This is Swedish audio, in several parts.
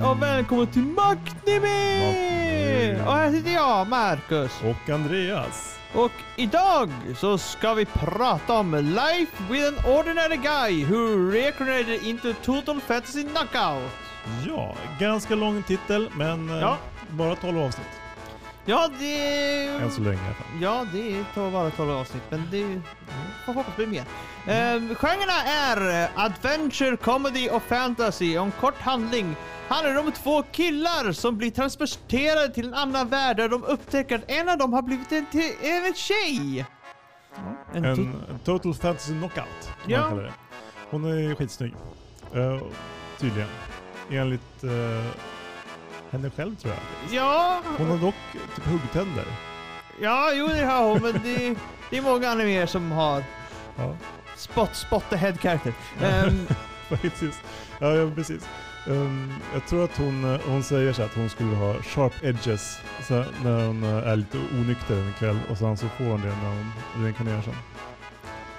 Hej och välkommen till Maktnimi! Och här sitter jag, Marcus. Och Andreas. Och idag så ska vi prata om Life with an ordinary guy who reincarnated into total fantasy knockout. Ja, ganska lång titel, men eh, Ja. bara 12 avsnitt. Ja, det... Än så länge i alla fall. Ja, det tar bara 12 avsnitt, men det får hoppas bli mer. Um, genrerna är eh, adventure, comedy och fantasy. Om kort handling handlar om två killar som blir transporterade till en annan värld där de upptäcker att en av dem har blivit en, en tjej. En En, en total fantasy knockout, Ja. Hon är skitsnygg. Uh, tydligen. Enligt uh, henne själv tror jag. Ja, Hon har dock typ huggtänder. ja, jo det har hon, men det, det är många animer som har Ja, spot, spot the head character. Ja. Ehm, faktiskt. Ja, ja precis. Um, jag tror att hon, hon säger så att hon skulle ha sharp edges så när hon eh, är lite onykter en kväll och sen så får hon det när hon reinkarnerar sen.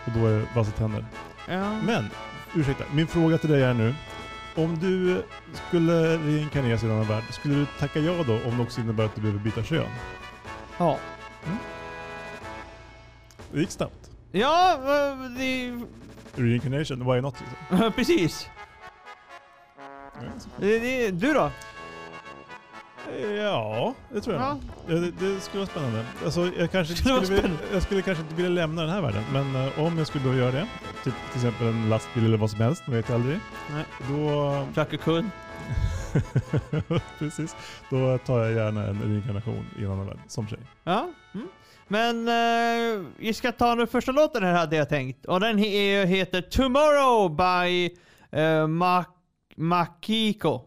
Och då är det vassa tänder. ja. Men, ursäkta, min fråga till dig är nu. Om du skulle reinkarneras i en annan värld, skulle du tacka ja då om det också innebär att du behöver byta kön? ja. Det gick snabbt. Ja, eh, det... Reincarnation, why not liksom? Precis. Det, det, du då? Ja, det tror jag. Ja. nog. Det, det skulle vara spännande. Alltså, jag, kanske Skulle vilja, jag skulle kanske inte vilja lämna den här världen, men eh, om jag skulle behöva göra det, typ till exempel en lastbil eller vad som helst, man vet jag aldrig. Nej. Då... Chaka Kun. Precis. Då tar jag gärna en reinkarnation i en annan värld, som tjej. Ja. Mm. Men eh, vi ska ta den första låten här hade jag tänkt. Och den he heter Tomorrow by uh, Ma Makiko.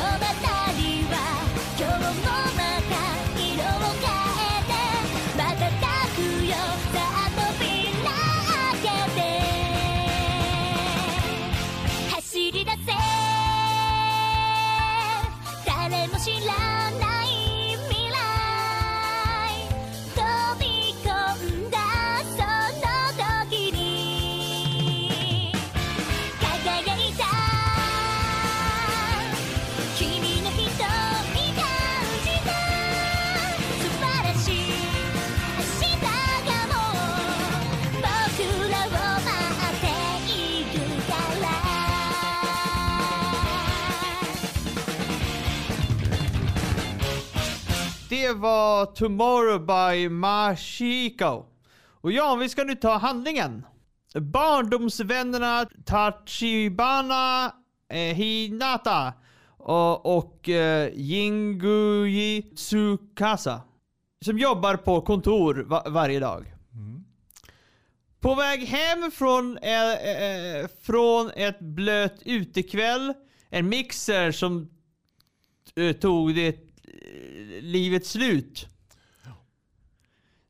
のまた Det var Tomorrow by Mashiko. Och ja, vi ska nu ta handlingen. Barndomsvännerna Tachibana eh, Hinata och, och eh, Jinguji Tsukasa som jobbar på kontor va- varje dag. På väg hem från, eh, eh, från ett blöt utekväll, en mixer som eh, tog det livets slut.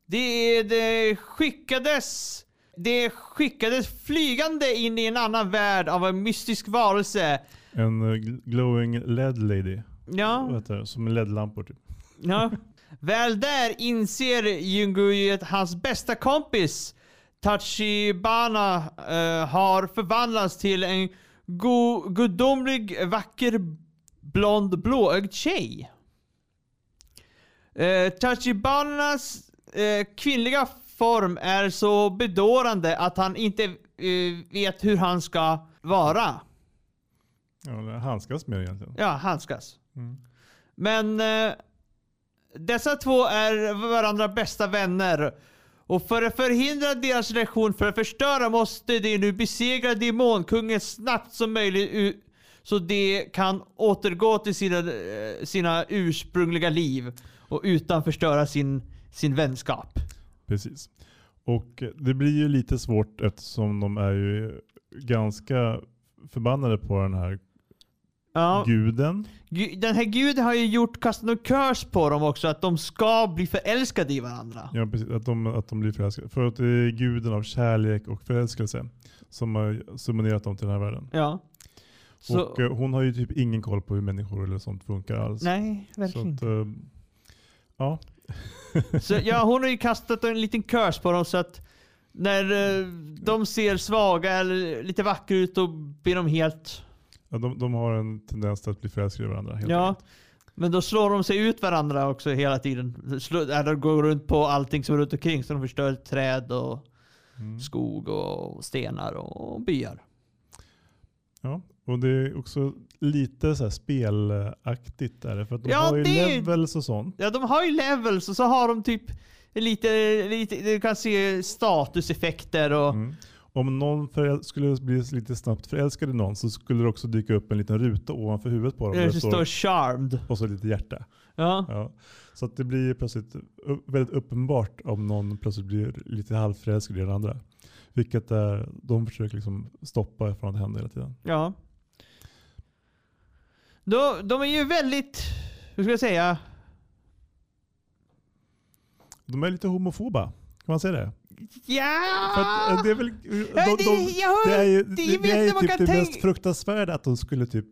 Det, det skickades det skickades flygande in i en annan värld av en mystisk varelse. En eh, gl- glowing LED lady. Ja, det? Som LED-lampor typ. ja. Väl där inser Junguji att hans bästa kompis Tachibana eh, har förvandlats till en go- gudomlig, vacker, blond, blåögd tjej. Eh, Tachibanas eh, kvinnliga form är så bedårande att han inte eh, vet hur han ska vara. Ja, handskas med egentligen. Ja, handskas. Mm. Men eh, dessa två är varandra bästa vänner. Och för att förhindra deras relation, för att förstöra, måste de nu besegra demonkungen snabbt som möjligt så de kan återgå till sina, eh, sina ursprungliga liv och utan förstöra sin, sin vänskap. Precis. Och det blir ju lite svårt eftersom de är ju ganska förbannade på den här Ja, guden. gu- den här guden har ju gjort kastat en curse på dem också, att de ska bli förälskade i varandra. Ja, precis. Att de, att de blir förälskade. För att det är guden av kärlek och förälskelse som har summonerat dem till den här världen. Ja. Så, Och eh, hon har ju typ ingen koll på hur människor eller sånt funkar alls. nej, verkligen att, eh, ja. Så ja, hon har ju kastat en liten curse på dem så att när eh, de ser svaga eller lite vackra ut då blir de helt... ja de, de har en tendens till att bli förälskade i varandra. Helt Ja. enkelt. Men då slår de sig ut varandra också hela tiden. Slå, eller går runt på allting som är runt omkring så de förstör träd och Mm. skog och stenar och byar. Ja, och det är också lite så spelaktigt där. För att de Ja, har ju det- levels och sånt. Ja, de har ju levels och så har de typ lite, lite du kan se statuseffekter och... Mm. Om någon skulle bli lite snabbt förälskad i någon så skulle det också dyka upp en liten ruta ovanför huvudet på dem. Det det står charmed. och så lite hjärta. Ja. Ja. Så att det blir plötsligt väldigt uppenbart om någon plötsligt blir lite halvförälskad i den andra. Vilket är, de försöker liksom stoppa från att hända hela tiden. Ja. De, de är ju väldigt, hur ska jag säga? De är lite homofoba. Kan man säga det? Ja! För att, eh, det är väl, Ja, de, det- de, jag hör- det är ju, det- det, är ju typ det mest fruktansvärda att de skulle typ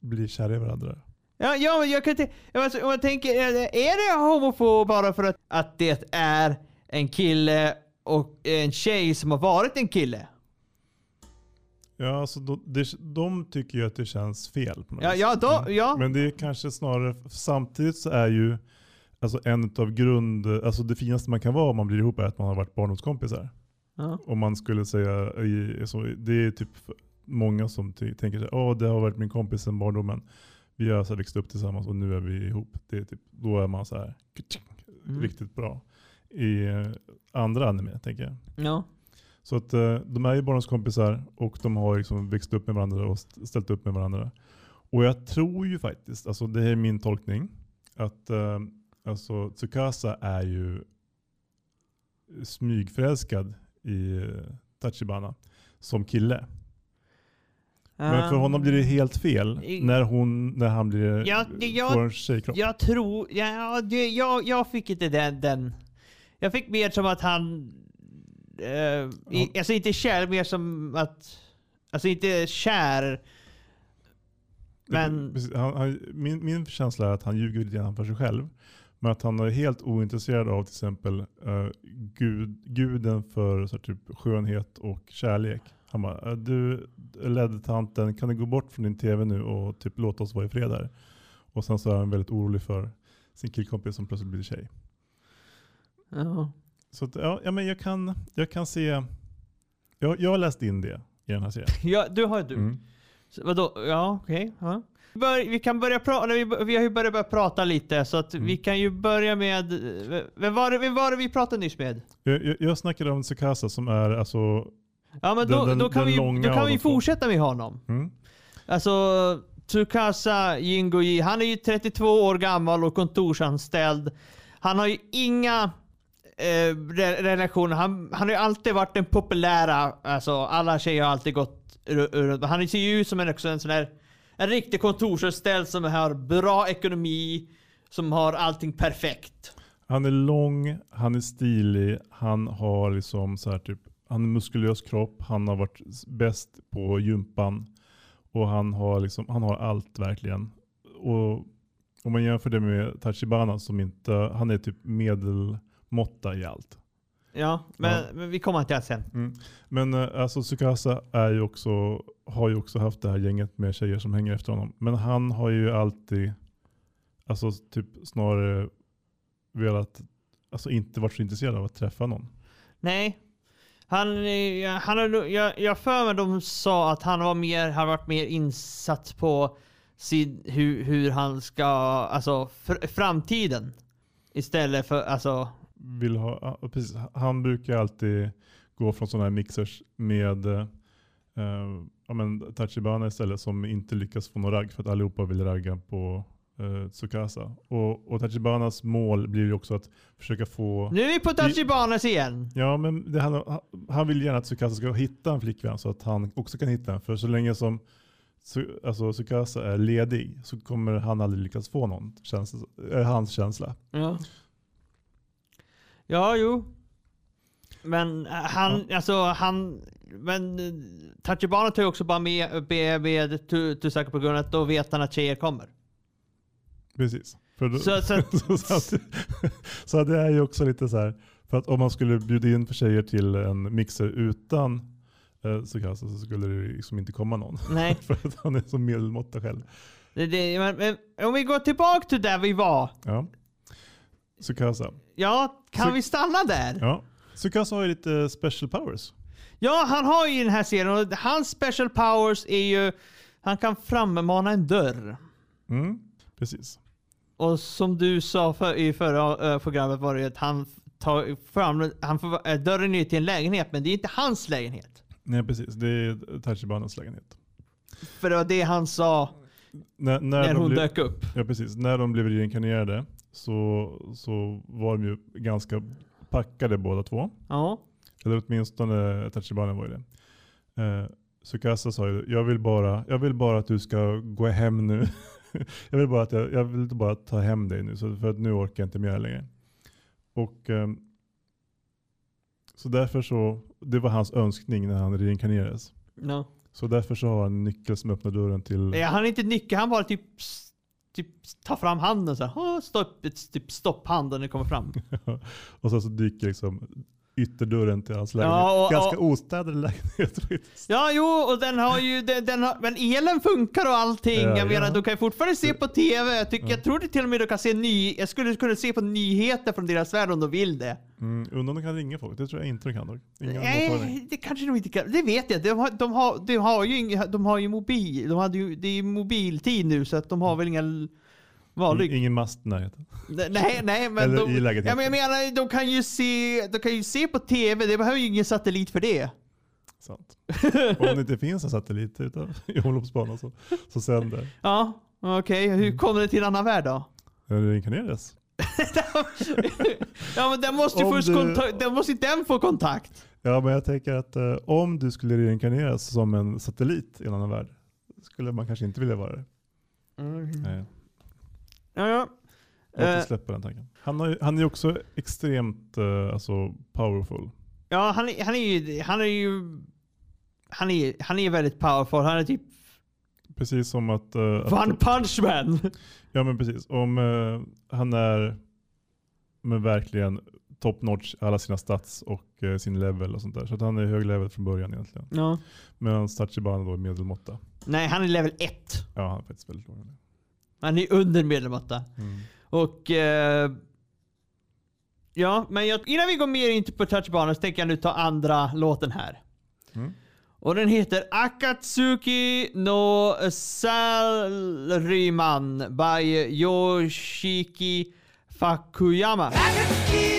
bli kära i varandra. Ja, ja men jag kan inte, alltså, om jag tänker, är det homofob bara för att, att det är en kille och en tjej som har varit en kille? Ja, alltså de, det, de tycker ju att det känns fel. På något Ja, ja, då, Mm. ja. Men det är kanske snarare, samtidigt så är ju alltså en av grund, alltså det finaste man kan vara om man blir ihop är att man har varit barndomskompisar. ja. Om man skulle säga, så, det är typ många som tänker sig, åh det har varit min kompis sedan barndomen. Vi har så här växt upp tillsammans och nu är vi ihop. Det är typ, då är man så här Mm. riktigt bra. I eh, andra anime tänker jag. ja. Så att eh, de är ju barndomskompisar och de har liksom växt upp med varandra och st- ställt upp med varandra. Och jag tror ju faktiskt, alltså det här är min tolkning, att eh, alltså, Tsukasa är ju smygförälskad i eh, Tachibana som kille. Men för honom blir det helt fel när, hon, när han blir, Ja, det- jag- får en tjejkropp. Jag tror, ja, det, jag, jag fick inte den, den. Jag fick mer som att han, eh, i, alltså inte kär, mer som att, alltså inte kär. Men han, han, min, min känsla är att han ljuger lite grann för sig själv. Men att han är helt ointresserad av till exempel eh, gud, guden för så typ, skönhet och kärlek. Han bara, "Eh, du ledde tanten, kan du gå bort från din tv nu och typ låta oss vara i fred här? Och sen så är han väldigt orolig för sin killkompis som plötsligt blir tjej. ja. Så att, ja, ja, men jag kan, jag kan se, jag, jag har läst in det i den här serien. ja, du har ju du. Mm. Så Vadå? Ja, okej. Ja. Bör, vi kan börja prata, vi, vi har ju börjat, börjat prata lite så att Mm. vi kan ju börja med, vem var, det, vem var det vi pratade nyss med? Jag, jag, jag snackade om Tsukasa som är alltså, Ja men då, den- då kan vi, då kan vi fortsätta med honom. mm, Alltså Tsukasa Jingoji, han är ju 32 år gammal och kontorsanställd. Han har ju inga eh, re. Han, han har ju alltid varit den populära, alltså alla tjejer har alltid gått runt. Han ser ju ut som en, också en sån där, en riktig kontorsanställd som har bra ekonomi, som har allting perfekt. Han är lång, han är stilig, han har liksom så här typ, han är muskulös kropp, han har varit bäst på gympan och han har, liksom, han har allt verkligen. Och om man jämför det med Tachibana som inte, han är typ medel medelmåtta i allt. Ja, men, Ja. men vi kommer till det sen. Men eh, alltså Tsukasa är ju också, har ju också haft det här gänget med tjejer som hänger efter honom. Men han har ju alltid, alltså typ snarare velat, alltså inte varit så intresserad av att träffa någon. Nej. Han, eh, han har, jag, jag för mig de sa att han var mer, har varit mer insatt på sin, hur, hur han ska, alltså fr, framtiden. Istället för, alltså, Vill ha, precis, han brukar alltid gå från sådana här mixers med eh, ja, men Tachibana istället som inte lyckas få någon ragg för att allihopa vill ragga på eh, Tsukasa. Och, och Tachibanas mål blir ju också att försöka få nu är vi på Tachibanas igen. Ja, men det, han, han vill gärna att Tsukasa ska hitta en flickvän så att han också kan hitta en. För så länge som alltså, Tsukasa är ledig så kommer han aldrig lyckas få någon. Känns, är hans känsla. Ja. Ja, jo. Men eh, han, alltså han, men eh, Tachibana tar ju också bara med, med, med Tusaka på grund av att då vet han att tjejer kommer. Precis. Då, Så- så så, så, att- så det är ju också lite så här. För att om man skulle bjuda in för tjejer till en mixer utan eh, Tsukasa så skulle det liksom inte komma någon. Nej. för att han är så medelmåtta själv. Det, det, men, men, om vi går tillbaka till där vi var. Ja. Tsukasa. Ja, kan Så- vi stanna där? Ja. Tsukasa har ju lite special powers. Ja, han har ju den här serien och hans special powers är ju han kan frammana en dörr. Mm, precis. Och som du sa för, i förra eh, programmet var det ju att han tar fram, han får, eh, dörren är till en lägenhet men det är inte hans lägenhet. Nej precis, det är Tachibanas lägenhet. För det var det han sa När, när, när hon blev, dök upp. Ja precis, när de blev reinkarnerade så, så var de ju ganska packade båda två. Ja. Eller åtminstone Tachibana var ju det. Eh, Sukasa sa ju, jag vill, bara, jag vill bara att du ska gå hem nu. jag, vill bara att jag, jag vill bara ta hem dig nu, så för att nu orkar jag inte mer längre. Och ehm, Så därför så, det var hans önskning när han reinkarnerades. ja. Så därför så har han en nyckel som öppnar dörren till... Eh, Han är inte nyckel, han bara typ, typ tar fram handen så här. Stopp, typ stopphanden när det kommer fram. och sen så dyker liksom ytterdörren till hans lägenhet. Ja, och- Ganska och- ostädad lägenhet. Ja, jo, och den har ju, den, den har, men elen funkar och allting. Ja, jag menar, ja. du kan ju fortfarande se på TV. Jag, tycker, jag tror det till och med du kan se ny, jag skulle kunna se på nyheter från deras värld om de vill det. Mm, undrar om de kan ringa folk. Det tror jag inte de kan dock. Nej, det kanske de inte kan. Det vet jag. De har, de har, de har ju inga, de har ju mobil. De hade ju, det är ju mobiltid nu så att de har väl inga vanlig. Ingen mast i närheten. Nej, nej, men Eller de, i lägenheten. ja, men jag menar, de kan ju se, de kan ju se på TV. Det behöver ju ingen satellit för det. Sant. Om det inte finns en satellit utan, i omloppsbanan så, så sänder. Ja, okej. Hur kommer det till en annan värld då? Den reinkarnerades. ja men den måste ju först du- den måste den få kontakt. Ja men jag tänker att eh, om du skulle reinkarneras som en satellit i en annan värld skulle man kanske inte vilja vara det. Nej. Ja, ja. Jag inte eh. släppa den tanken. Han, har, han är ju också extremt eh, alltså, powerful. Ja, han, är, han är ju... Han är ju han är, han är väldigt powerful. Han är typ... Precis som att... Uh, One Punch Man! Ja men precis. Om uh, han är men verkligen top notch alla sina stats och uh, sin level och sånt där. Så att han är hög level från början egentligen. Ja. Medan Tachibana då är medelmåtta. Nej, han är level 1. Ja, han är faktiskt väldigt låg. Han är under medelmåtta. Mm. Och... Eh, ja, men jag, innan vi går mer in på touchbanan så tänker jag nu ta andra låten här. Mm. Och den heter Akatsuki no Salryman by Yoshiki Fakuyama. Akatsuki!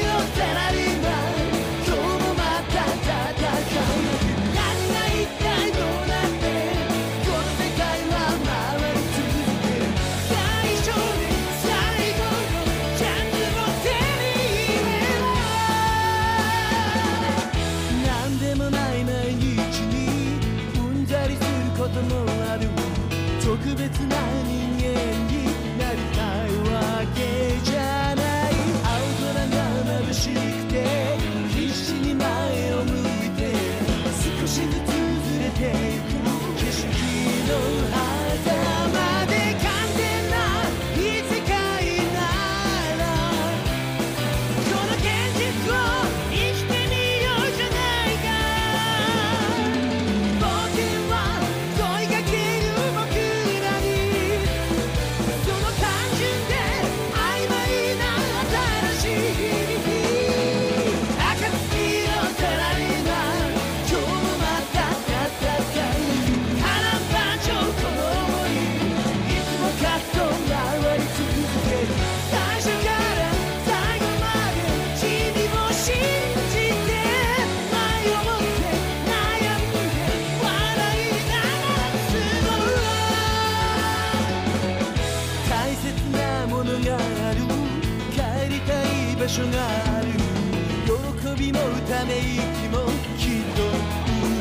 駅もきっと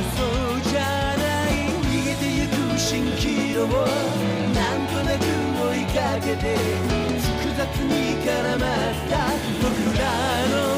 嘘じゃない。逃げてゆく蜃気楼をなんとなく追いかけて複雑に絡まった僕らの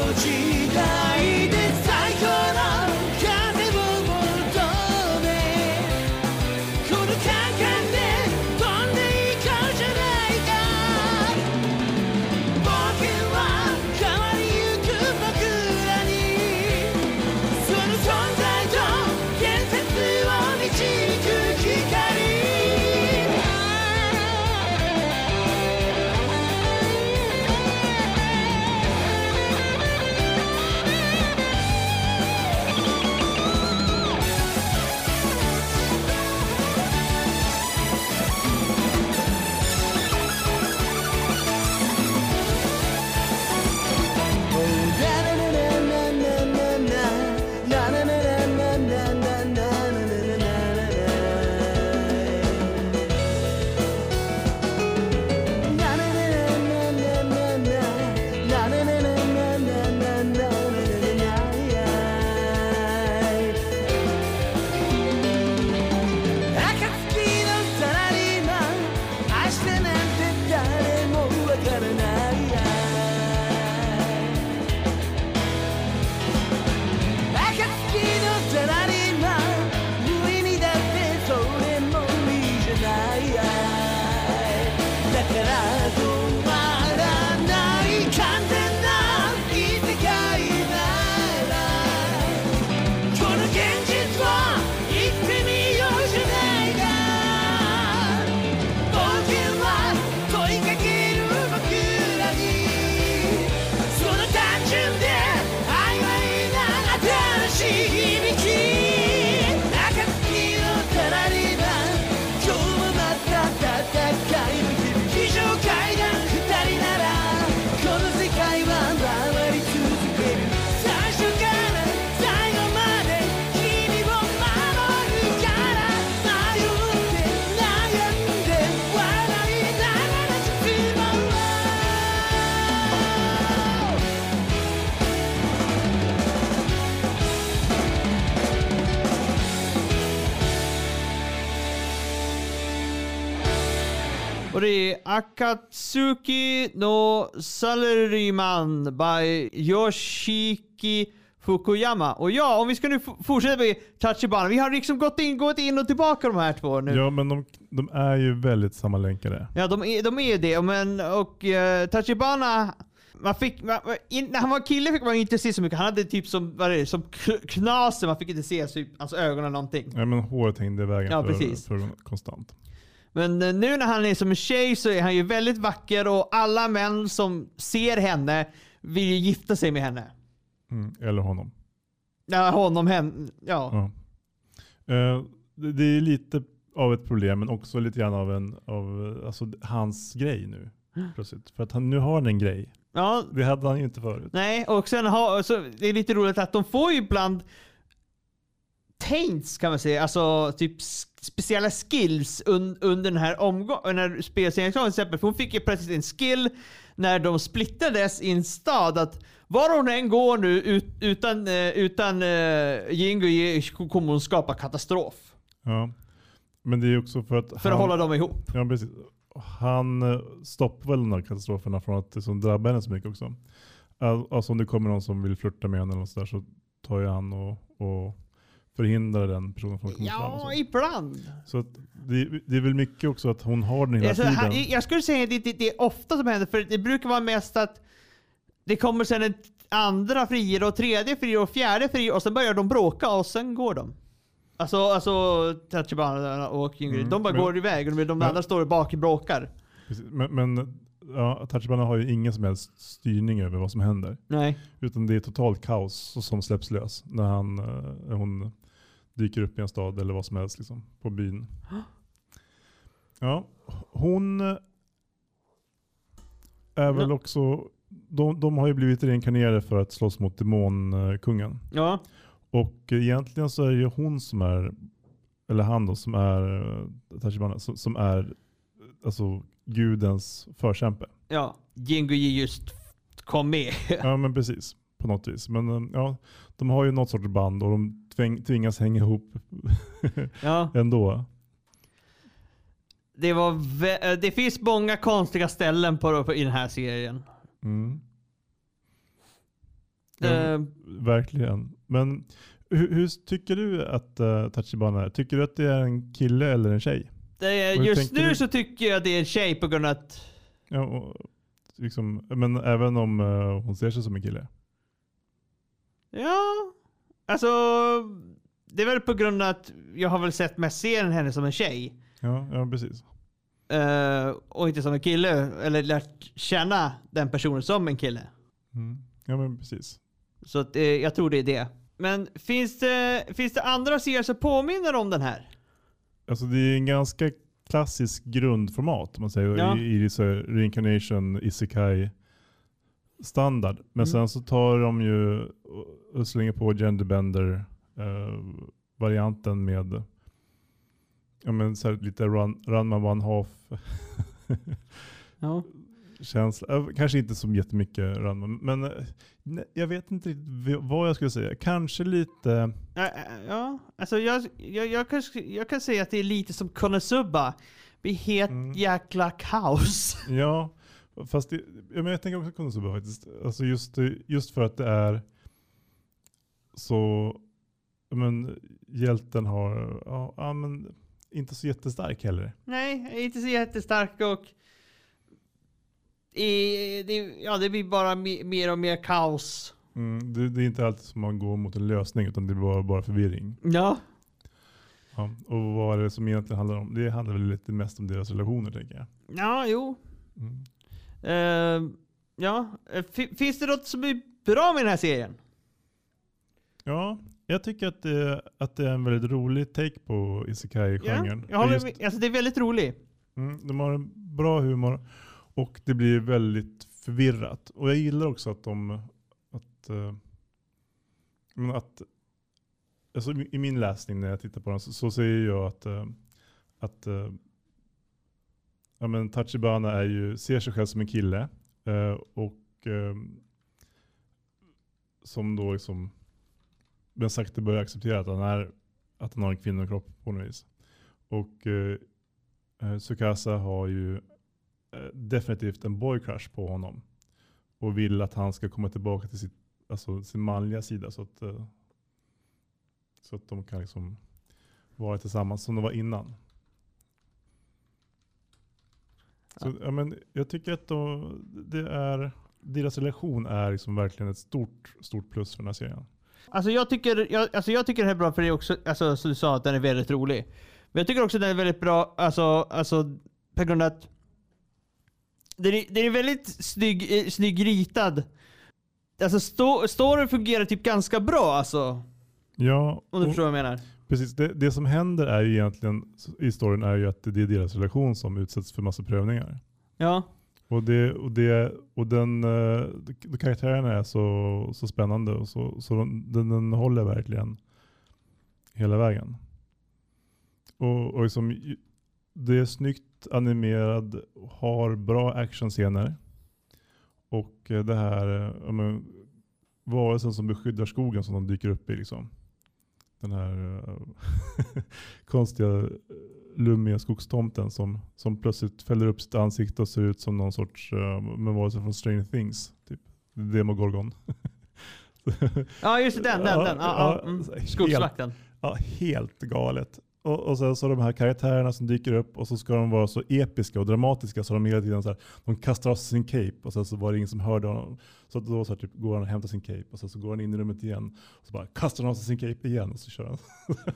Och det är Akatsuki no Salaryman by Yoshiki Fukuyama. Och ja, om vi ska nu fortsätta med Tachibana. Vi har liksom gått in, gått in och tillbaka de här två nu. Ja, men de, de är ju väldigt sammanlänkade. Ja, de är, de är det. Men, och uh, Tachibana, man fick, man, in, när han var kille fick man inte se så mycket. Han hade typ som, vad det, som knaser. Man fick inte se typ hans alltså ögon eller någonting. Nej, men håret hängde i vägen ja, för, precis. för konstant. Men eh, nu när han är som en tjej så är han ju väldigt vacker och alla män som ser henne vill ju gifta sig med henne. Mm, eller honom. Ja, honom, henne, ja. Ja. Eh, det, det är lite av ett problem, men också lite grann av, en, av alltså, hans grej nu. Plötsligt. För att han, nu har han en grej. Ja, Det hade han ju inte förut. nej, och sen har, så det är lite roligt att de får ju ibland taints kan man säga, alltså typ speciella skills un, under den här omgången, när spelserien till exempel. För hon fick ju plötsligt en skill när de splittades i en stad att var hon än går nu ut, utan, eh, utan uh, Jingu kommer hon skapa katastrof. Ja. Men det är också för att För han, att hålla dem ihop. Ja, precis. Han eh, stoppar väl de här katastroferna från att det som drabbar henne så mycket också. Al- Alltså om det kommer någon som vill flirta med henne eller något så, där, så tar ju han och, och förhindrar den personen från att komma fram. Ja, ibland. så att det, det är väl mycket också att hon har den hela Alltså, tiden. han, jag skulle säga att det, det, det är ofta som händer, för det brukar vara mest att det kommer sen ett andra frier och tredje frier och fjärde frier och sen börjar de bråka och sen går de. Alltså, alltså Tachibana och Ingrid, Mm, de bara men- går iväg och de men- andra står bak och bråkar. Men, men ja, Tachibana har ju ingen som helst styrning över vad som händer. Nej. Utan det är totalt kaos som släpps lös när han, eh, hon dyker upp i en stad eller vad som helst liksom, på byn. Ja, hon är väl Ja. också, de, de har ju blivit reinkarnerade för att slåss mot demonkungen. Ja. Och egentligen så är det ju hon som är, eller han då, som är eh, Tachibana, som, som är alltså gudens förkämpe. Ja. Jinguji just kom med. Ja men precis, på något vis. Men eh, ja, de har ju något sorts band och de tväng, tvingas hänga ihop ja. ändå. Det, var vä- det finns många konstiga ställen på, på, i den här serien. Mm. Ja, Eh, verkligen. Men hur, hur tycker du att uh, Tachibana är? Tycker du att det är en kille eller en tjej? det, är- just nu du? så tycker jag det är en tjej på grund av att Ja, och, liksom, men även om eh, hon ser sig som en kille? Ja, alltså det är väl på grund av att jag har väl sett mest serien henne som en tjej. Ja, ja precis. eh, och inte som en kille. Eller lärt känna den personen som en kille. Mm. Ja men precis. Så att, eh, jag tror det är det. Men finns det, finns det andra serier som påminner om den här? Alltså det är en ganska klassisk grundformat om man säger Ja. i, i så reincarnation, isekai standard. Men Mm. sen så tar de ju och- slänger på genderbender eh, varianten med ja, men så lite run, run my one half Ja. känsla. Eh, Kanske inte så jättemycket run, men eh, nej, jag vet inte riktigt vad jag skulle säga. Kanske lite Ja, ja, alltså jag, jag, jag, kan, jag kan säga att det är lite som Konosuba. Det är helt Mm. jäkla kaos. Ja, fast det, ja, men jag tänker också Konosuba faktiskt. Alltså just, just för att det är så, men hjälten har, ja, ja, men inte så jättestark heller. Nej, inte så jättestark och i, det, ja, det blir bara me- mer och mer kaos. Mm, det, det är inte alltid som man går mot en lösning utan det är bara, bara förvirring. Ja. Ja, och vad är det som egentligen handlar om? Det handlar väl lite mest om deras relationer tänker jag. Ja, jo. Mm. Eh, ja, Eh, fi- finns det något som är bra med den här serien? Ja, jag tycker att det, att det är en väldigt rolig take på Ja, isekai-genren. Just- med. Alltså, det är väldigt roligt. Mm, de har en bra humor och det blir väldigt förvirrat. Och jag gillar också att de, att, eh, men att alltså i min läsning när jag tittar på den så, så ser jag att, eh, att eh, ja, men Tachibana är ju, ser sig själv som en kille eh, och eh, som då liksom men sakta börjar acceptera att han, är, att han har en kvinnokropp på något vis. Och eh, eh Sukasa har ju eh, definitivt en boy crush på honom. Och vill att han ska komma tillbaka till sitt alltså sin manliga sida så att, eh, så att de kan liksom vara tillsammans som de var innan. Så, ja. men jag tycker att då, det är, deras relation är liksom verkligen ett stort, stort plus för den här serien. Alltså jag tycker, jag, alltså jag tycker det här är bra för det är också, alltså som du sa, att den är väldigt rolig. Men jag tycker också att den är väldigt bra, alltså, alltså på grund av att den är, den är väldigt snygg, eh, snygg ritad. Alltså sto, storyn fungerar typ ganska bra alltså. Ja, Om du och- förstår vad jag menar. Precis, det, det som händer är ju egentligen i storyn är ju att det är deras relation som utsätts för massa prövningar. Ja. Och, det, och, det, och den, eh, de karaktärerna är så, så spännande och så, så de, den, den håller verkligen hela vägen. Och, och liksom, det är snyggt animerad, har bra actionscener. Och eh, det här eh, men, varelsen som beskyddar skogen som de dyker upp i. Liksom. Den här eh, konstiga eh, lummiga skogstomten som, som plötsligt fäller upp sitt ansikte och ser ut som någon sorts uh, men varelse från Stranger Things. Typ. Demogorgon. Ja just den, den, den. Ja, ja, mm. Skogsvakten. ja, helt galet. Och, och sen så de här karaktärerna som dyker upp och så ska de vara så episka och dramatiska så de hela tiden så här, de kastar av sig sin cape och sen så var det ingen som hörde honom. Så då så här, typ, går han och hämtar sin cape och sen så går han in i rummet igen och så bara kastar han av sig sin cape igen och så kör han.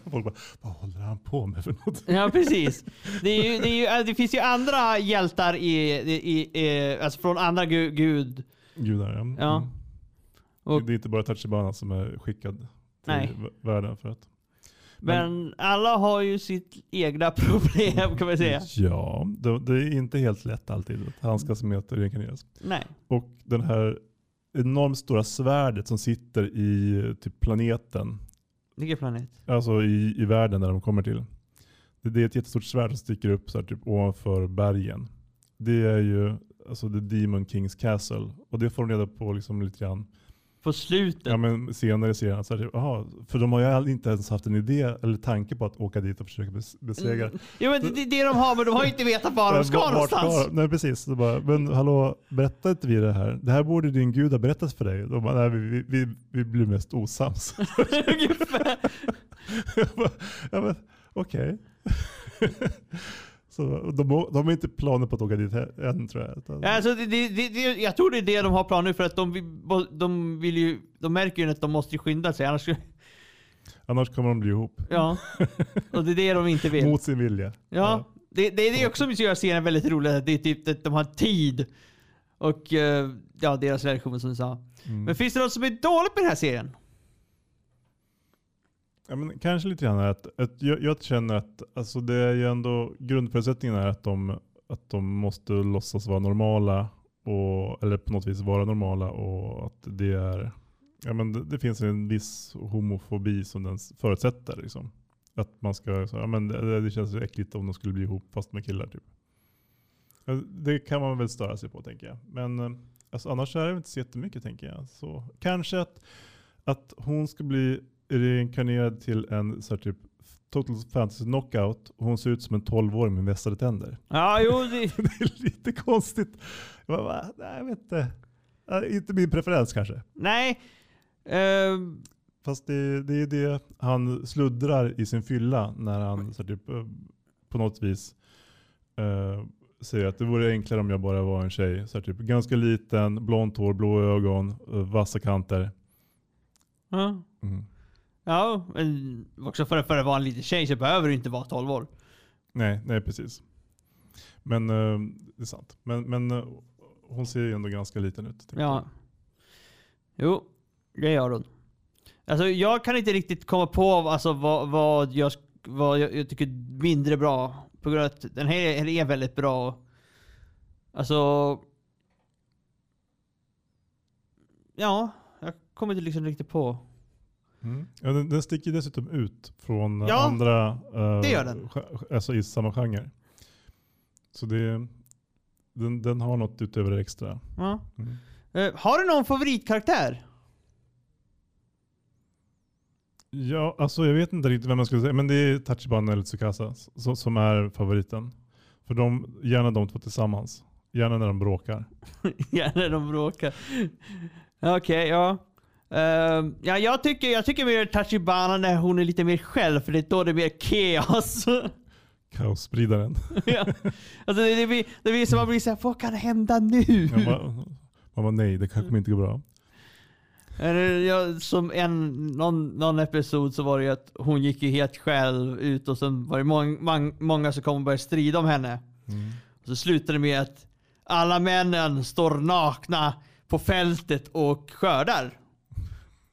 Folk bara, vad håller han på med för något? Ja precis. Det, är ju, det, är ju, äh, det finns ju andra hjältar i, i, i, alltså från andra gu, gud. Gudar ja. Ja. Mm. Och- Det är inte bara Tachibana som är skickad till Nej. världen för att Men alla har ju sitt egna problem kan man säga. Ja, det, det är inte helt lätt alltid att handskas med att reinkarneras. Nej. Och den här enormt stora svärdet som sitter i typ planeten, Vilken planet? alltså i, i världen där de kommer till. Det, det är ett jättestort svärd som sticker upp så här, typ ovanför bergen. Det är ju alltså The Demon Kings Castle. Och det får de reda på liksom lite grann På slutet. ja, men senare i serien. Så här, typ, aha, för de har ju inte ens haft en idé eller tanke på att åka dit och försöka bes- besegra. Mm. Jo men det, är det de har, men de har ju inte vetat var de ska Vart- någonstans. ska? Nej precis. Bara, men hallå, berättar inte vi det här? Det här borde din gud ha berättat för dig. De bara, nej, vi, vi, vi, blir mest osams. Jag bara, ja, men okej. Så de, de har inte planer på att åka dit än tror jag. Ja, Alltså, det, det, det, det, jag tror det är det de har planer för att de, de vill ju, de märker ju att de måste skynda sig annars Annars kommer de bli ihop. Ja. Och det är det de inte vill. Mot sin vilja. Ja. Det, det är det också som gör serien väldigt rolig. Det är typ att de har tid. Och eh, ja, deras relation som du sa. Mm. Men finns det något som är dåligt med den här serien? Ja, men kanske lite grann att, att jag, jag känner att alltså det är ju ändå grundförutsättningen är att de, att de måste låtsas vara normala och, eller på något vis vara normala och att det är ja, men det, det finns en viss homofobi som den förutsätter. Liksom. Att man ska, så, ja, men det, det känns äckligt om de skulle bli ihop fast med killar. Typ. Det kan man väl störa sig på tänker jag. Men eh, alltså, annars är det inte så jättemycket tänker jag. Så, kanske att, att hon ska bli reinkarnerad till en så typ total fantasy knockout och hon ser ut som en 12-åring med vässade tänder. Ja, jo, det, Det är lite konstigt. Jag, bara? Nej, jag vet inte. Inte min preferens kanske. nej. Ehm, Fast det, det är det han sluddrar i sin fylla när han så typ, eh, på något vis eh, säger att det vore enklare om jag bara var en tjej. Så typ, ganska liten, blont hår, blå ögon, eh, vassa kanter. ja. Mm. Ja, men också för, för att vara en liten tjej så behöver du inte vara 12 år. Nej, nej precis. Men eh, det är sant. Men, men eh, hon ser ju ändå ganska liten ut. Ja. Jo, det gör hon. Alltså jag kan inte riktigt komma på alltså, vad, vad, jag, vad jag, jag tycker mindre bra. På grund av att den här, här är väldigt bra. Alltså... Ja, jag kommer inte liksom riktigt på. Mm. Ja, den, den sticker dessutom ut från eh, Ja, andra eh, det gör den. Alltså i samma genre. Så det, den, den har något utöver det extra. Ja. Mm. Eh, har du någon favoritkaraktär? Ja, alltså jag vet inte riktigt vem man skulle säga, men det är Tachibana eller Tsukasa som, som är favoriten. För de, gärna de två tillsammans. Gärna när de bråkar. Ja, när de bråkar. Okej, ja. Ehm, ja, jag tycker, jag tycker mer Tachibana när hon är lite mer själv, för det är då det är mer kaos. Kaosspridaren. ja. alltså det, det, blir, det blir som man blir såhär, vad kan hända nu? Bara, man bara nej, det kanske inte gå bra. Eller, jag, som en, någon, någon episod så var det ju att hon gick ju helt själv ut och sen var det mång, mång, många som kom och började strida om henne. Mm. Och så slutade det med att alla männen står nakna på fältet och skördar.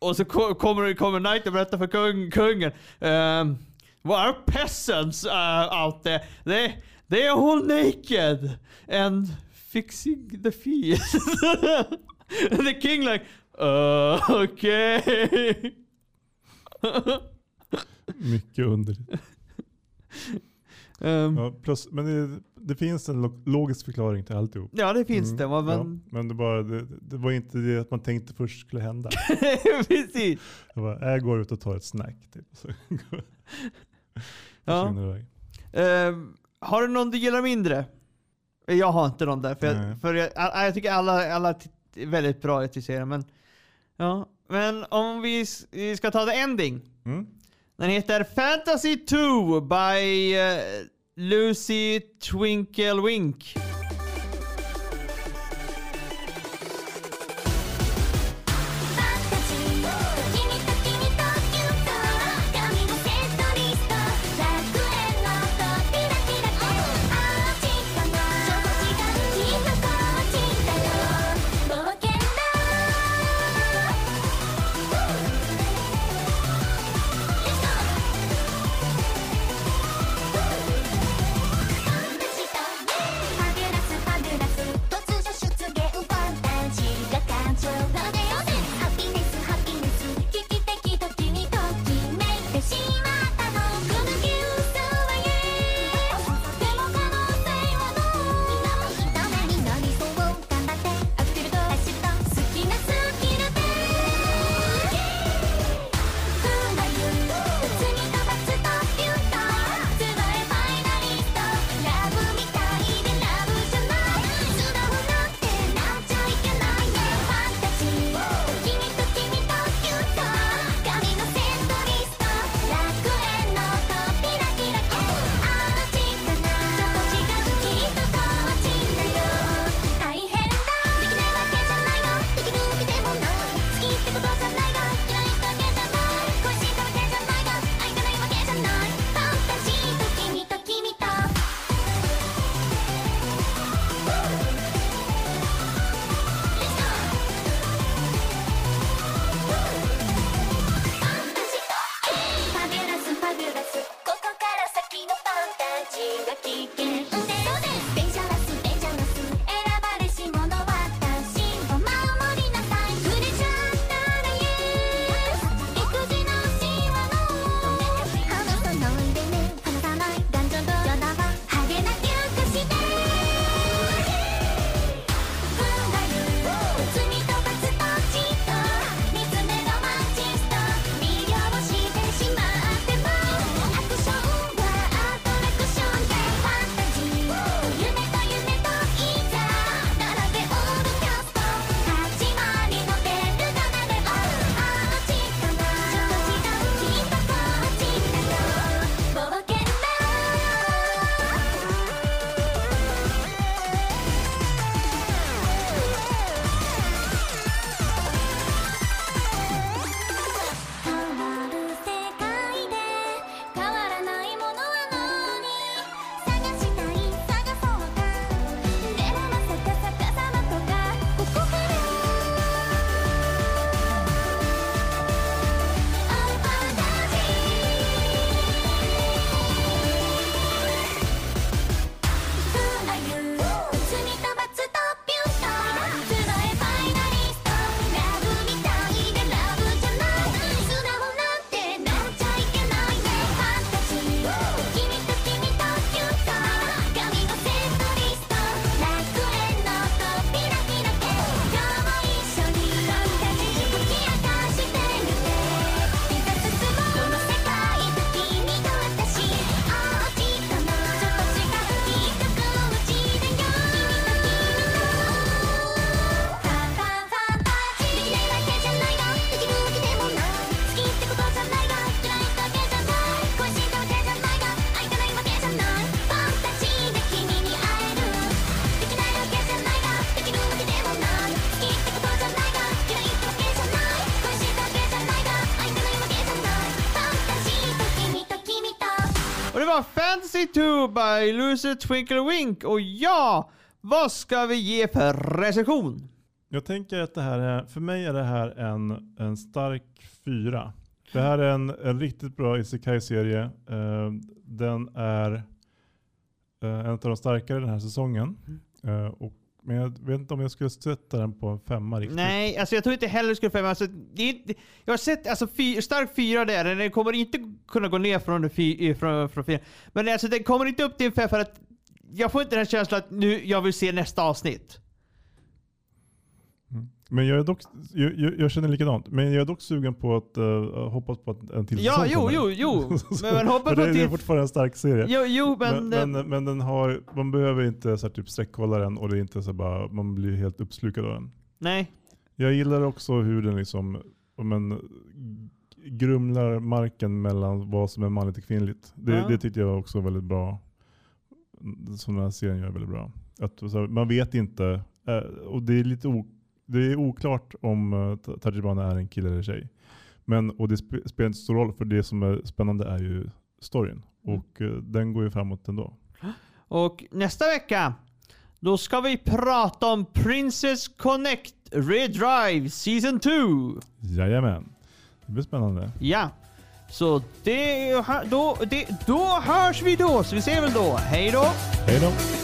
Och så kommer, kommer Knight och berättar för kung, kungen. Um, what are peasants uh, out there, they, they are all naked and fixing the feet. and the king like, eh, uh, okay. Mycket underligt um, Ja, plus, men det, det finns en lo- logisk förklaring till alltihop. ja, det finns Mm, det. Men, ja, men det, bara, det, det var inte det att man tänkte först skulle hända. precis. Jag, bara, jag går ut och tar ett snack. Typ. Så går- Ja. Ehm, har du någon du gillar mindre? Jag har inte någon där. För, Nej. jag, för jag, jag, jag tycker alla, alla är väldigt bra regisserade. Men, ja. men om vi, vi ska ta the ending. Mm. Den heter Fantasy 2 by uh, Lucy Twinkle Wink.「Fantasy 2 by Loser Twinkle Wink. Och ja, vad ska vi ge för recension? Jag tänker att det här är, för mig är det här en, en stark fyra. Det här är en, en riktigt bra Isekai-serie. Eh, den är eh, en av de starkare den här säsongen. Eh, och, men jag vet inte om jag skulle sätta den på en femma riktigt. Nej, alltså jag tror inte heller det skulle femma. Alltså, det är inte, jag har sett alltså, fy, stark fyra där. Den kommer inte kunna gå ner från, fy, eh, från, från fyra. Men alltså, den kommer inte upp till en fem för att jag får inte den känslan att nu jag vill se nästa avsnitt. Mm. Men jag, är dock, jag, jag, jag känner likadant. Men jag är dock sugen på att uh, hoppas på att en till Ja, säsong jo, kommer. jo, jo. Men man hoppas på det, det är till... fortfarande en stark serie. Jo, jo, men... Men, men, men den har, man behöver inte så här, typ sträckkolla den och det är inte så bara, man blir helt uppslukad av den. nej. Jag gillar också hur den liksom, om en, grumlar marken mellan vad som är manligt och kvinnligt. Det, Ja. det tyckte jag var också väldigt bra. Som den här serien gör väldigt bra. Att, så här, man vet inte, eh, och det är lite o, det är oklart om uh, Tajibana är en kille eller tjej. Men, och det sp- spelar inte så stor roll för det som är spännande är ju storyn. Och eh, den går ju framåt ändå. Och nästa vecka, då ska vi prata om Princess Connect Redrive Season 2. Jajamän. Det blir spännande. Ja. Så det, då, det, då hörs vi då. Så vi ses väl då. Hej då! Hej då!